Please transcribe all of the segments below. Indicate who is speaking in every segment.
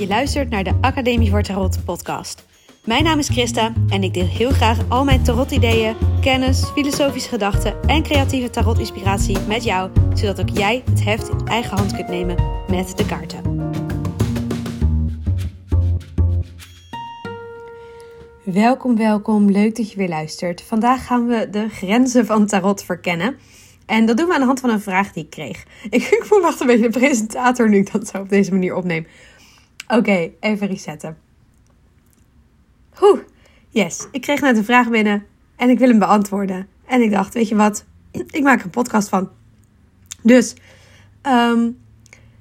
Speaker 1: Je luistert naar de Academie voor Tarot podcast. Mijn naam is Christa en ik deel heel graag al mijn tarot-ideeën, kennis, filosofische gedachten en creatieve tarot-inspiratie met jou, zodat ook jij het heft in eigen hand kunt nemen met de kaarten. Welkom, welkom. Leuk dat je weer luistert. Vandaag gaan we de grenzen van tarot verkennen. En dat doen we aan de hand van een vraag die ik kreeg. Ik, ik echt een beetje de presentator nu ik dat zo op deze manier opneem. Oké, even resetten. Oeh, yes. Ik kreeg net een vraag binnen en ik wil hem beantwoorden. En ik dacht, weet je wat? Ik maak een podcast van. Dus, um,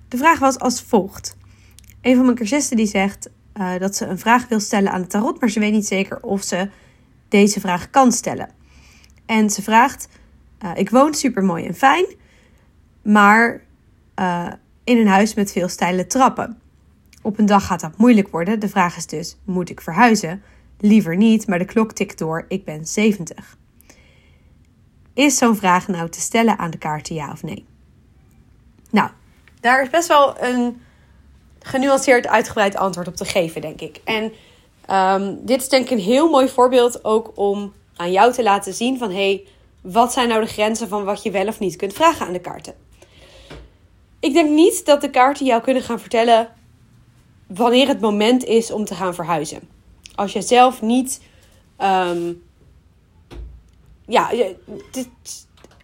Speaker 1: de vraag was als volgt. Een van mijn cursisten die zegt uh, dat ze een vraag wil stellen aan de tarot, maar ze weet niet zeker of ze deze vraag kan stellen. En ze vraagt: uh, Ik woon super mooi en fijn, maar uh, in een huis met veel steile trappen. Op een dag gaat dat moeilijk worden. De vraag is dus: moet ik verhuizen? Liever niet, maar de klok tikt door. Ik ben 70. Is zo'n vraag nou te stellen aan de kaarten, ja of nee? Nou, daar is best wel een genuanceerd uitgebreid antwoord op te geven, denk ik. En um, dit is denk ik een heel mooi voorbeeld ook om aan jou te laten zien van... hey, wat zijn nou de grenzen van wat je wel of niet kunt vragen aan de kaarten? Ik denk niet dat de kaarten jou kunnen gaan vertellen wanneer het moment is om te gaan verhuizen. Als je zelf niet. Um, ja,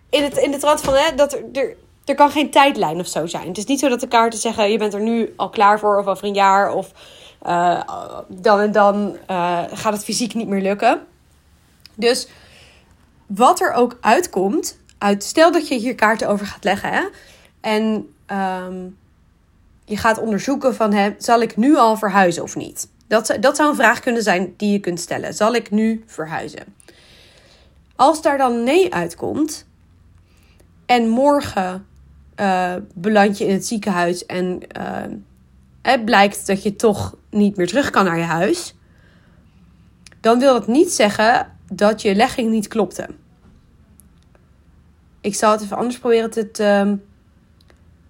Speaker 1: in, het, in de trant van hè, dat er, er, kan geen tijdlijn of zo zijn. Het is niet zo dat de kaarten zeggen: je bent er nu al klaar voor, of over een jaar, of uh, dan en dan uh, gaat het fysiek niet meer lukken. Dus wat er ook uitkomt, uit, stel dat je hier kaarten over gaat leggen hè, en um, je gaat onderzoeken van, hè, zal ik nu al verhuizen of niet? Dat, dat zou een vraag kunnen zijn die je kunt stellen. Zal ik nu verhuizen? Als daar dan nee uitkomt en morgen uh, beland je in het ziekenhuis en uh, het blijkt dat je toch niet meer terug kan naar je huis, dan wil dat niet zeggen dat je legging niet klopte. Ik zal het even anders proberen te, te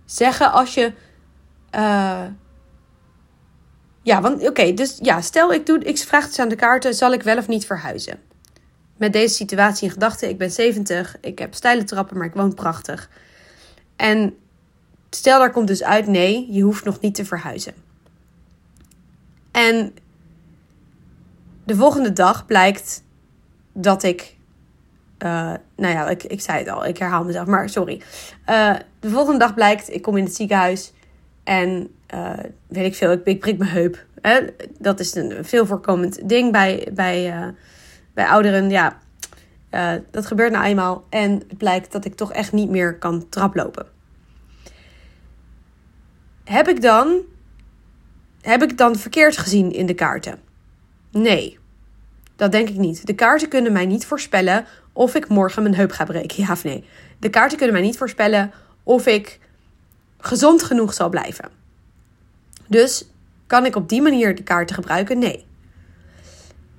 Speaker 1: zeggen. Als je uh, ja, want oké, dus ja, stel ik, doe, ik vraag het aan de kaarten, zal ik wel of niet verhuizen? Met deze situatie in gedachten, ik ben 70, ik heb steile trappen, maar ik woon prachtig. En stel daar komt dus uit, nee, je hoeft nog niet te verhuizen. En de volgende dag blijkt dat ik, uh, nou ja, ik, ik zei het al, ik herhaal mezelf, maar sorry. Uh, de volgende dag blijkt, ik kom in het ziekenhuis en uh, weet ik veel, ik, ik prik mijn heup. Dat is een veel voorkomend ding bij, bij, uh, bij ouderen. Ja, uh, dat gebeurt nou eenmaal. En het blijkt dat ik toch echt niet meer kan traplopen. Heb ik dan, heb ik dan verkeerd gezien in de kaarten? Nee, dat denk ik niet. De kaarten kunnen mij niet voorspellen of ik morgen mijn heup ga breken, ja of nee. De kaarten kunnen mij niet voorspellen of ik gezond genoeg zal blijven. Dus kan ik op die manier de kaarten gebruiken? Nee.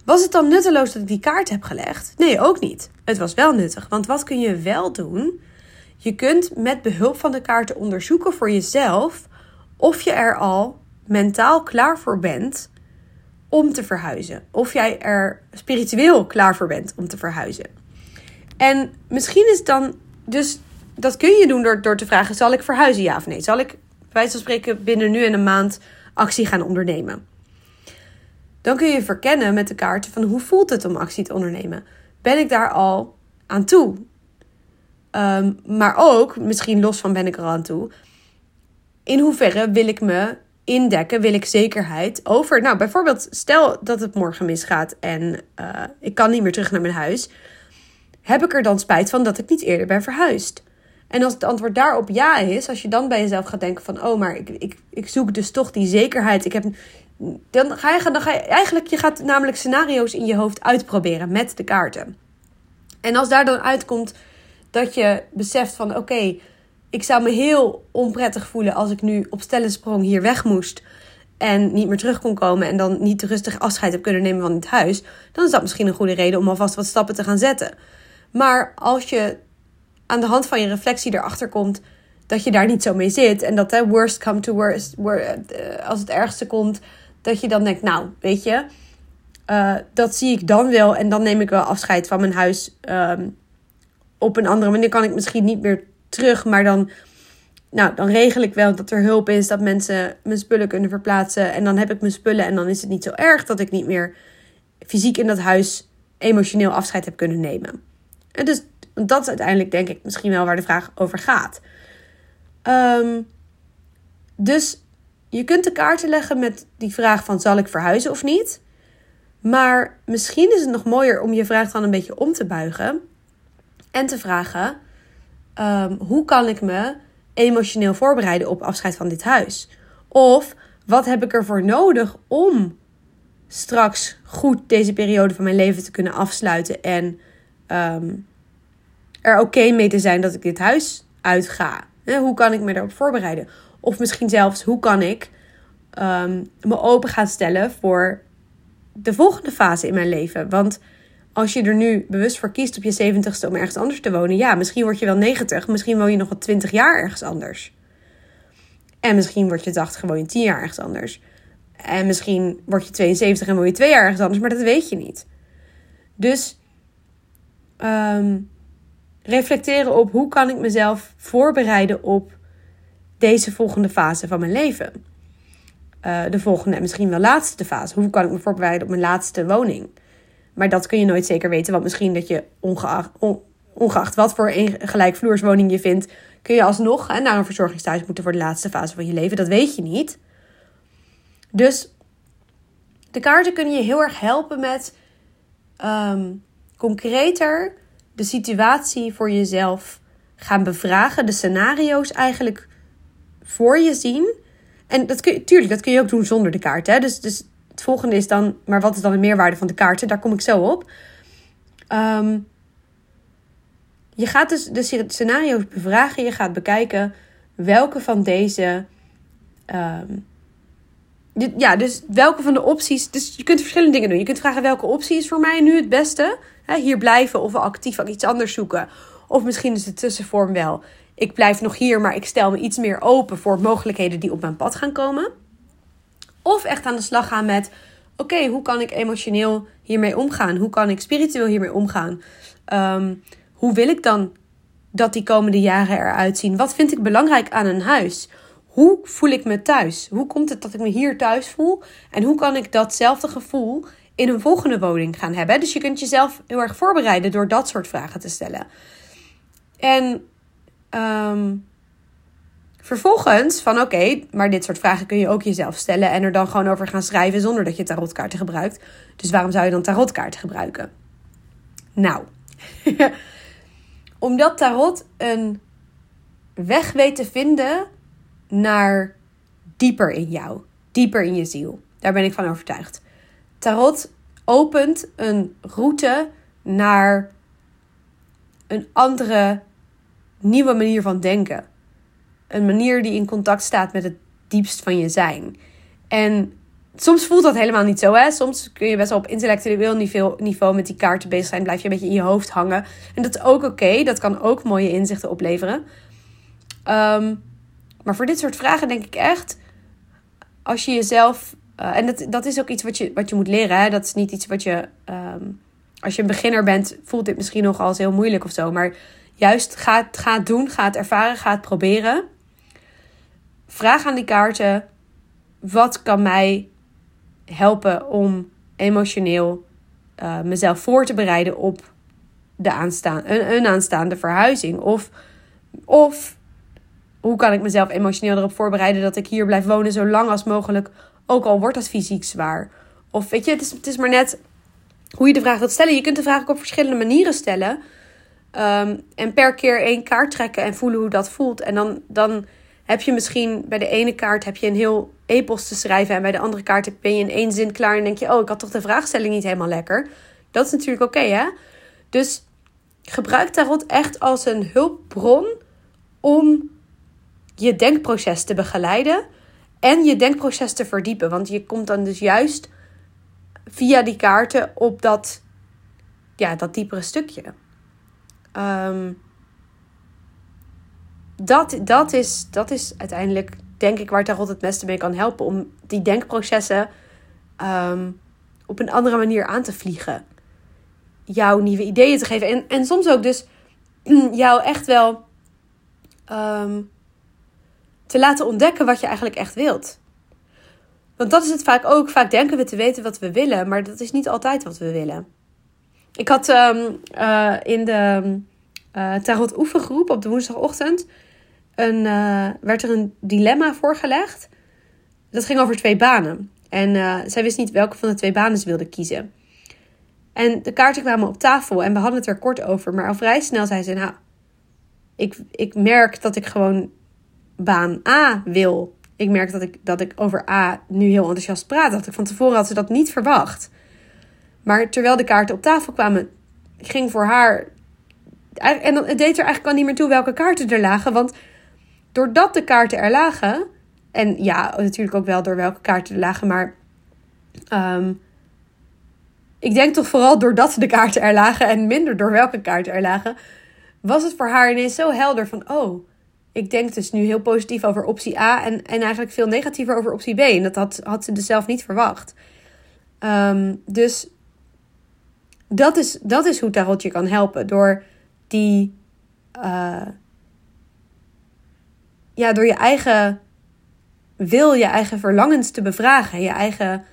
Speaker 1: Was het dan nutteloos dat ik die kaart heb gelegd? Nee, ook niet. Het was wel nuttig, want wat kun je wel doen? Je kunt met behulp van de kaarten onderzoeken voor jezelf of je er al mentaal klaar voor bent om te verhuizen. Of jij er spiritueel klaar voor bent om te verhuizen. En misschien is dan dus dat kun je doen door, door te vragen: zal ik verhuizen ja of nee? Zal ik, bij van spreken, binnen nu en een maand actie gaan ondernemen? Dan kun je verkennen met de kaarten van hoe voelt het om actie te ondernemen? Ben ik daar al aan toe? Um, maar ook, misschien los van ben ik er aan toe, in hoeverre wil ik me indekken, wil ik zekerheid over. Nou, bijvoorbeeld, stel dat het morgen misgaat en uh, ik kan niet meer terug naar mijn huis. Heb ik er dan spijt van dat ik niet eerder ben verhuisd? En als het antwoord daarop ja is, als je dan bij jezelf gaat denken van, oh, maar ik, ik, ik zoek dus toch die zekerheid. Ik heb, dan ga je, dan ga je eigenlijk, je gaat namelijk scenario's in je hoofd uitproberen met de kaarten. En als daar dan uitkomt dat je beseft van, oké, ik zou me heel onprettig voelen als ik nu op stellensprong hier weg moest en niet meer terug kon komen en dan niet rustig afscheid heb kunnen nemen van dit huis, dan is dat misschien een goede reden om alvast wat stappen te gaan zetten. Maar als je aan de hand van je reflectie erachter komt dat je daar niet zo mee zit. En dat hè, worst come to worst, eh, als het ergste komt, dat je dan denkt, nou, weet je, uh, dat zie ik dan wel. En dan neem ik wel afscheid van mijn huis. Um, op een andere manier kan ik misschien niet meer terug, maar dan, nou, dan regel ik wel dat er hulp is, dat mensen mijn spullen kunnen verplaatsen. En dan heb ik mijn spullen en dan is het niet zo erg dat ik niet meer fysiek in dat huis emotioneel afscheid heb kunnen nemen. En dus dat is uiteindelijk denk ik misschien wel waar de vraag over gaat. Um, dus je kunt de kaarten leggen met die vraag van zal ik verhuizen of niet? Maar misschien is het nog mooier om je vraag dan een beetje om te buigen en te vragen: um, hoe kan ik me emotioneel voorbereiden op afscheid van dit huis? Of wat heb ik ervoor nodig om straks goed deze periode van mijn leven te kunnen afsluiten en um, er oké mee te zijn dat ik dit huis uitga? Hoe kan ik me daarop voorbereiden? Of misschien zelfs hoe kan ik um, me open gaan stellen voor de volgende fase in mijn leven? Want als je er nu bewust voor kiest op je zeventigste om ergens anders te wonen, ja, misschien word je wel 90, misschien woon je nog wel 20 jaar ergens anders. En misschien word je 80 en woon je 10 jaar ergens anders. En misschien word je 72 en woon je 2 jaar ergens anders, maar dat weet je niet. Dus um, reflecteren op hoe kan ik mezelf voorbereiden op deze volgende fase van mijn leven. Uh, de volgende en misschien wel laatste fase. Hoe kan ik me voorbereiden op mijn laatste woning? Maar dat kun je nooit zeker weten. Want misschien dat je ongeacht, wat voor een gelijkvloerswoning je vindt, kun je alsnog hè, naar een verzorgingsthuis moeten voor de laatste fase van je leven. Dat weet je niet. Dus de kaarten kunnen je heel erg helpen met um, concreter de situatie voor jezelf gaan bevragen. De scenario's eigenlijk voor je zien. En dat kun je, tuurlijk, dat kun je ook doen zonder de kaart. Hè? Dus, dus het volgende is dan, maar wat is dan de meerwaarde van de kaarten? Daar kom ik zo op. Um, je gaat dus de scenario's bevragen. Je gaat bekijken welke van deze. Um, ja, dus welke van de opties. Dus je kunt verschillende dingen doen. Je kunt vragen welke optie is voor mij nu het beste. hier blijven of actief iets anders zoeken. Of misschien is de tussenvorm wel. Ik blijf nog hier, maar ik stel me iets meer open voor mogelijkheden die op mijn pad gaan komen. Of echt aan de slag gaan met: oké, hoe kan ik emotioneel hiermee omgaan? Hoe kan ik spiritueel hiermee omgaan? Um, hoe wil ik dan dat die komende jaren eruit zien? Wat vind ik belangrijk aan een huis? Hoe voel ik me thuis? Hoe komt het dat ik me hier thuis voel? En hoe kan ik datzelfde gevoel in een volgende woning gaan hebben? Dus je kunt jezelf heel erg voorbereiden door dat soort vragen te stellen. En um, vervolgens van oké, maar dit soort vragen kun je ook jezelf stellen en er dan gewoon over gaan schrijven zonder dat je tarotkaarten gebruikt. Dus waarom zou je dan tarotkaarten gebruiken? Nou, omdat tarot een weg weet te vinden naar dieper in jou, dieper in je ziel. Daar ben ik van overtuigd. Tarot opent een route naar een andere, nieuwe manier van denken. Een manier die in contact staat met het diepst van je zijn. En soms voelt dat helemaal niet zo. Hè? Soms kun je best wel op intellectueel niveau, niveau met die kaarten bezig zijn. Blijf je een beetje in je hoofd hangen. En dat is ook oké. Dat kan ook mooie inzichten opleveren. Um, maar voor dit soort vragen denk ik echt, als je jezelf. Uh, en dat, dat is ook iets wat je, wat je moet leren. Hè? Dat is niet iets wat je. Um, als je een beginner bent, voelt dit misschien nog als heel moeilijk of zo. Maar juist ga, het doen, ga het ervaren, ga het proberen. Vraag aan die kaarten: wat kan mij helpen om emotioneel uh, mezelf voor te bereiden op de aanstaan, een, een aanstaande verhuizing? Of, of hoe kan ik mezelf emotioneel erop voorbereiden dat ik hier blijf wonen zo lang als mogelijk, ook al wordt dat fysiek zwaar? Of weet je, het is, het is maar net hoe je de vraag wilt stellen. Je kunt de vraag ook op verschillende manieren stellen. Um, en per keer één kaart trekken en voelen hoe dat voelt. En dan, dan heb je misschien bij de ene kaart heb je een heel epos te schrijven. En bij de andere kaart ben je in één zin klaar. En denk je, oh, ik had toch de vraagstelling niet helemaal lekker. Dat is natuurlijk oké, hè? Dus gebruik tarot echt als een hulpbron om je denkproces te begeleiden en je denkproces te verdiepen. Want je komt dan dus juist via die kaarten op dat, ja, dat diepere stukje. Um, dat, dat, is, dat is uiteindelijk, denk ik, waar Tarot het beste mee kan helpen. Om die denkprocessen ehm, op een andere manier aan te vliegen. Jouw nieuwe ideeën te geven. En, en soms ook dus jou echt wel ehm, te laten ontdekken wat je eigenlijk echt wilt. Want dat is het vaak ook. Vaak denken we te weten wat we willen, maar dat is niet altijd wat we willen. Ik had ehm, eh, in de uh, Tarot Oefengroep op de woensdagochtend een, uh, werd er een dilemma voorgelegd. Dat ging over twee banen. En zij wist niet welke van de twee banen ze wilde kiezen. En de kaarten kwamen op tafel en we hadden het er kort over. Maar al vrij snel zei ze: Nou, ik, ik merk dat ik gewoon baan A wil. Ik merk dat ik, dat ik over A nu heel enthousiast praat. Dat ik van tevoren had ze dat niet verwacht. Maar terwijl de kaarten op tafel kwamen, ging voor haar. En het deed er eigenlijk al niet meer toe welke kaarten er lagen. Want doordat de kaarten er lagen. En ja, natuurlijk ook wel door welke kaarten er lagen. Maar ehm, ik denk toch vooral doordat de kaarten er lagen. En minder door welke kaarten er lagen. Was het voor haar ineens zo helder van: oh, ik denk dus nu heel positief over optie A. En, en eigenlijk veel negatiever over optie B. En dat had, had ze dus zelf niet verwacht. Ehm, dus dat is, dat is hoe tarot je kan helpen. Door die. Uh, ja, door je eigen wil, je eigen verlangens te bevragen. Je eigen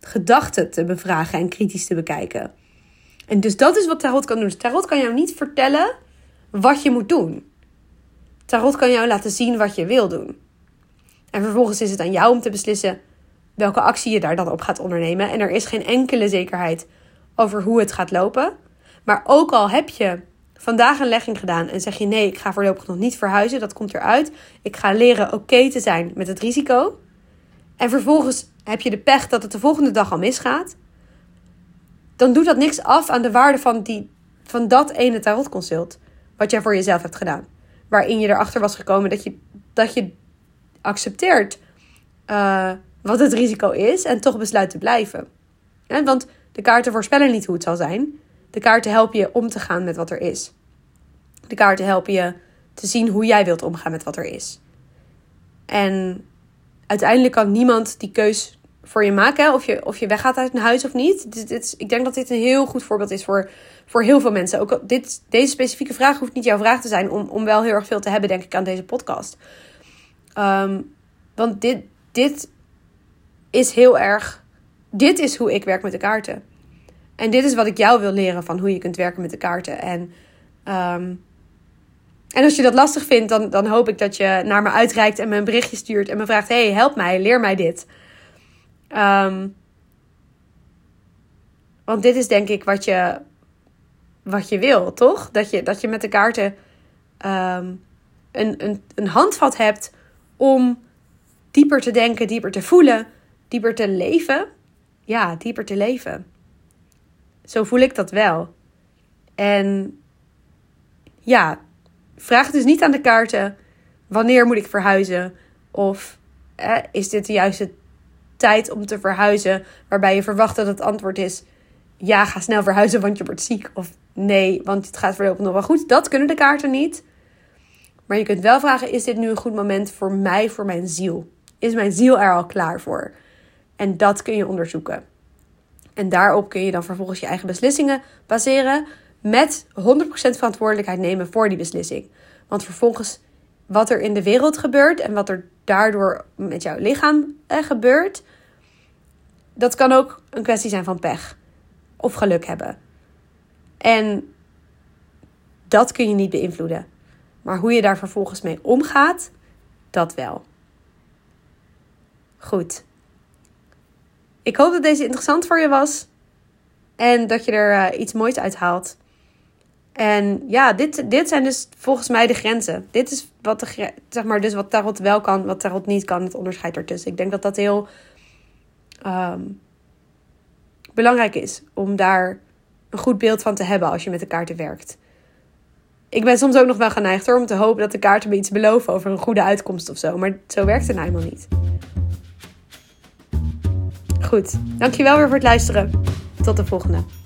Speaker 1: gedachten te bevragen en kritisch te bekijken. En dus dat is wat tarot kan doen. Dus tarot kan jou niet vertellen wat je moet doen. Tarot kan jou laten zien wat je wil doen. En vervolgens is het aan jou om te beslissen welke actie je daar dan op gaat ondernemen. En er is geen enkele zekerheid over hoe het gaat lopen. Maar ook al heb je vandaag een legging gedaan en zeg je nee, ik ga voorlopig nog niet verhuizen, dat komt eruit. Ik ga leren oké te zijn met het risico. En vervolgens heb je de pech dat het de volgende dag al misgaat. Dan doet dat niks af aan de waarde van, die, van dat ene tarotconsult. Wat jij voor jezelf hebt gedaan. Waarin je erachter was gekomen dat je, dat je accepteert uh, wat het risico is en toch besluit te blijven. want de kaarten voorspellen niet hoe het zal zijn. De kaarten helpen je om te gaan met wat er is. De kaarten helpen je te zien hoe jij wilt omgaan met wat er is. En uiteindelijk kan niemand die keus voor je maken. Of je, of je weggaat uit een huis of niet. Dit, dit, ik denk dat dit een heel goed voorbeeld is voor, voor heel veel mensen. Ook dit, deze specifieke vraag hoeft niet jouw vraag te zijn. Om, om wel heel erg veel te hebben, denk ik, aan deze podcast. Um, want dit, dit is heel erg. Dit is hoe ik werk met de kaarten. En dit is wat ik jou wil leren van hoe je kunt werken met de kaarten. En, um, en als je dat lastig vindt, dan, dan hoop ik dat je naar me uitreikt en me een berichtje stuurt en me vraagt: hey, help mij, leer mij dit. Um, want dit is denk ik wat je, wat je wil, toch? Dat je, dat je met de kaarten um, een, een, een handvat hebt om dieper te denken, dieper te voelen, dieper te leven. Ja, dieper te leven. Zo voel ik dat wel. En ja, vraag dus niet aan de kaarten: wanneer moet ik verhuizen? Of eh, is dit de juiste tijd om te verhuizen? Waarbij je verwacht dat het antwoord is: ja, ga snel verhuizen, want je wordt ziek. Of nee, want het gaat voorlopig nog wel goed. Dat kunnen de kaarten niet. Maar je kunt wel vragen: is dit nu een goed moment voor mij, voor mijn ziel? Is mijn ziel er al klaar voor? En dat kun je onderzoeken. En daarop kun je dan vervolgens je eigen beslissingen baseren. Met 100% verantwoordelijkheid nemen voor die beslissing. Want vervolgens, wat er in de wereld gebeurt en wat er daardoor met jouw lichaam eh, gebeurt, dat kan ook een kwestie zijn van pech of geluk hebben. En dat kun je niet beïnvloeden. Maar hoe je daar vervolgens mee omgaat, dat wel. Goed. Ik hoop dat deze interessant voor je was. En dat je er uh, iets moois uit haalt. En ja, dit, dit zijn dus volgens mij de grenzen. Dit is wat, de, zeg maar, dus wat tarot wel kan, wat tarot niet kan. Het onderscheid ertussen. Ik denk dat dat heel um, belangrijk is. Om daar een goed beeld van te hebben als je met de kaarten werkt. Ik ben soms ook nog wel geneigd hoor, om te hopen dat de kaarten me iets beloven over een goede uitkomst of zo. Maar zo werkt het nou helemaal niet. Goed, dankjewel weer voor het luisteren. Tot de volgende.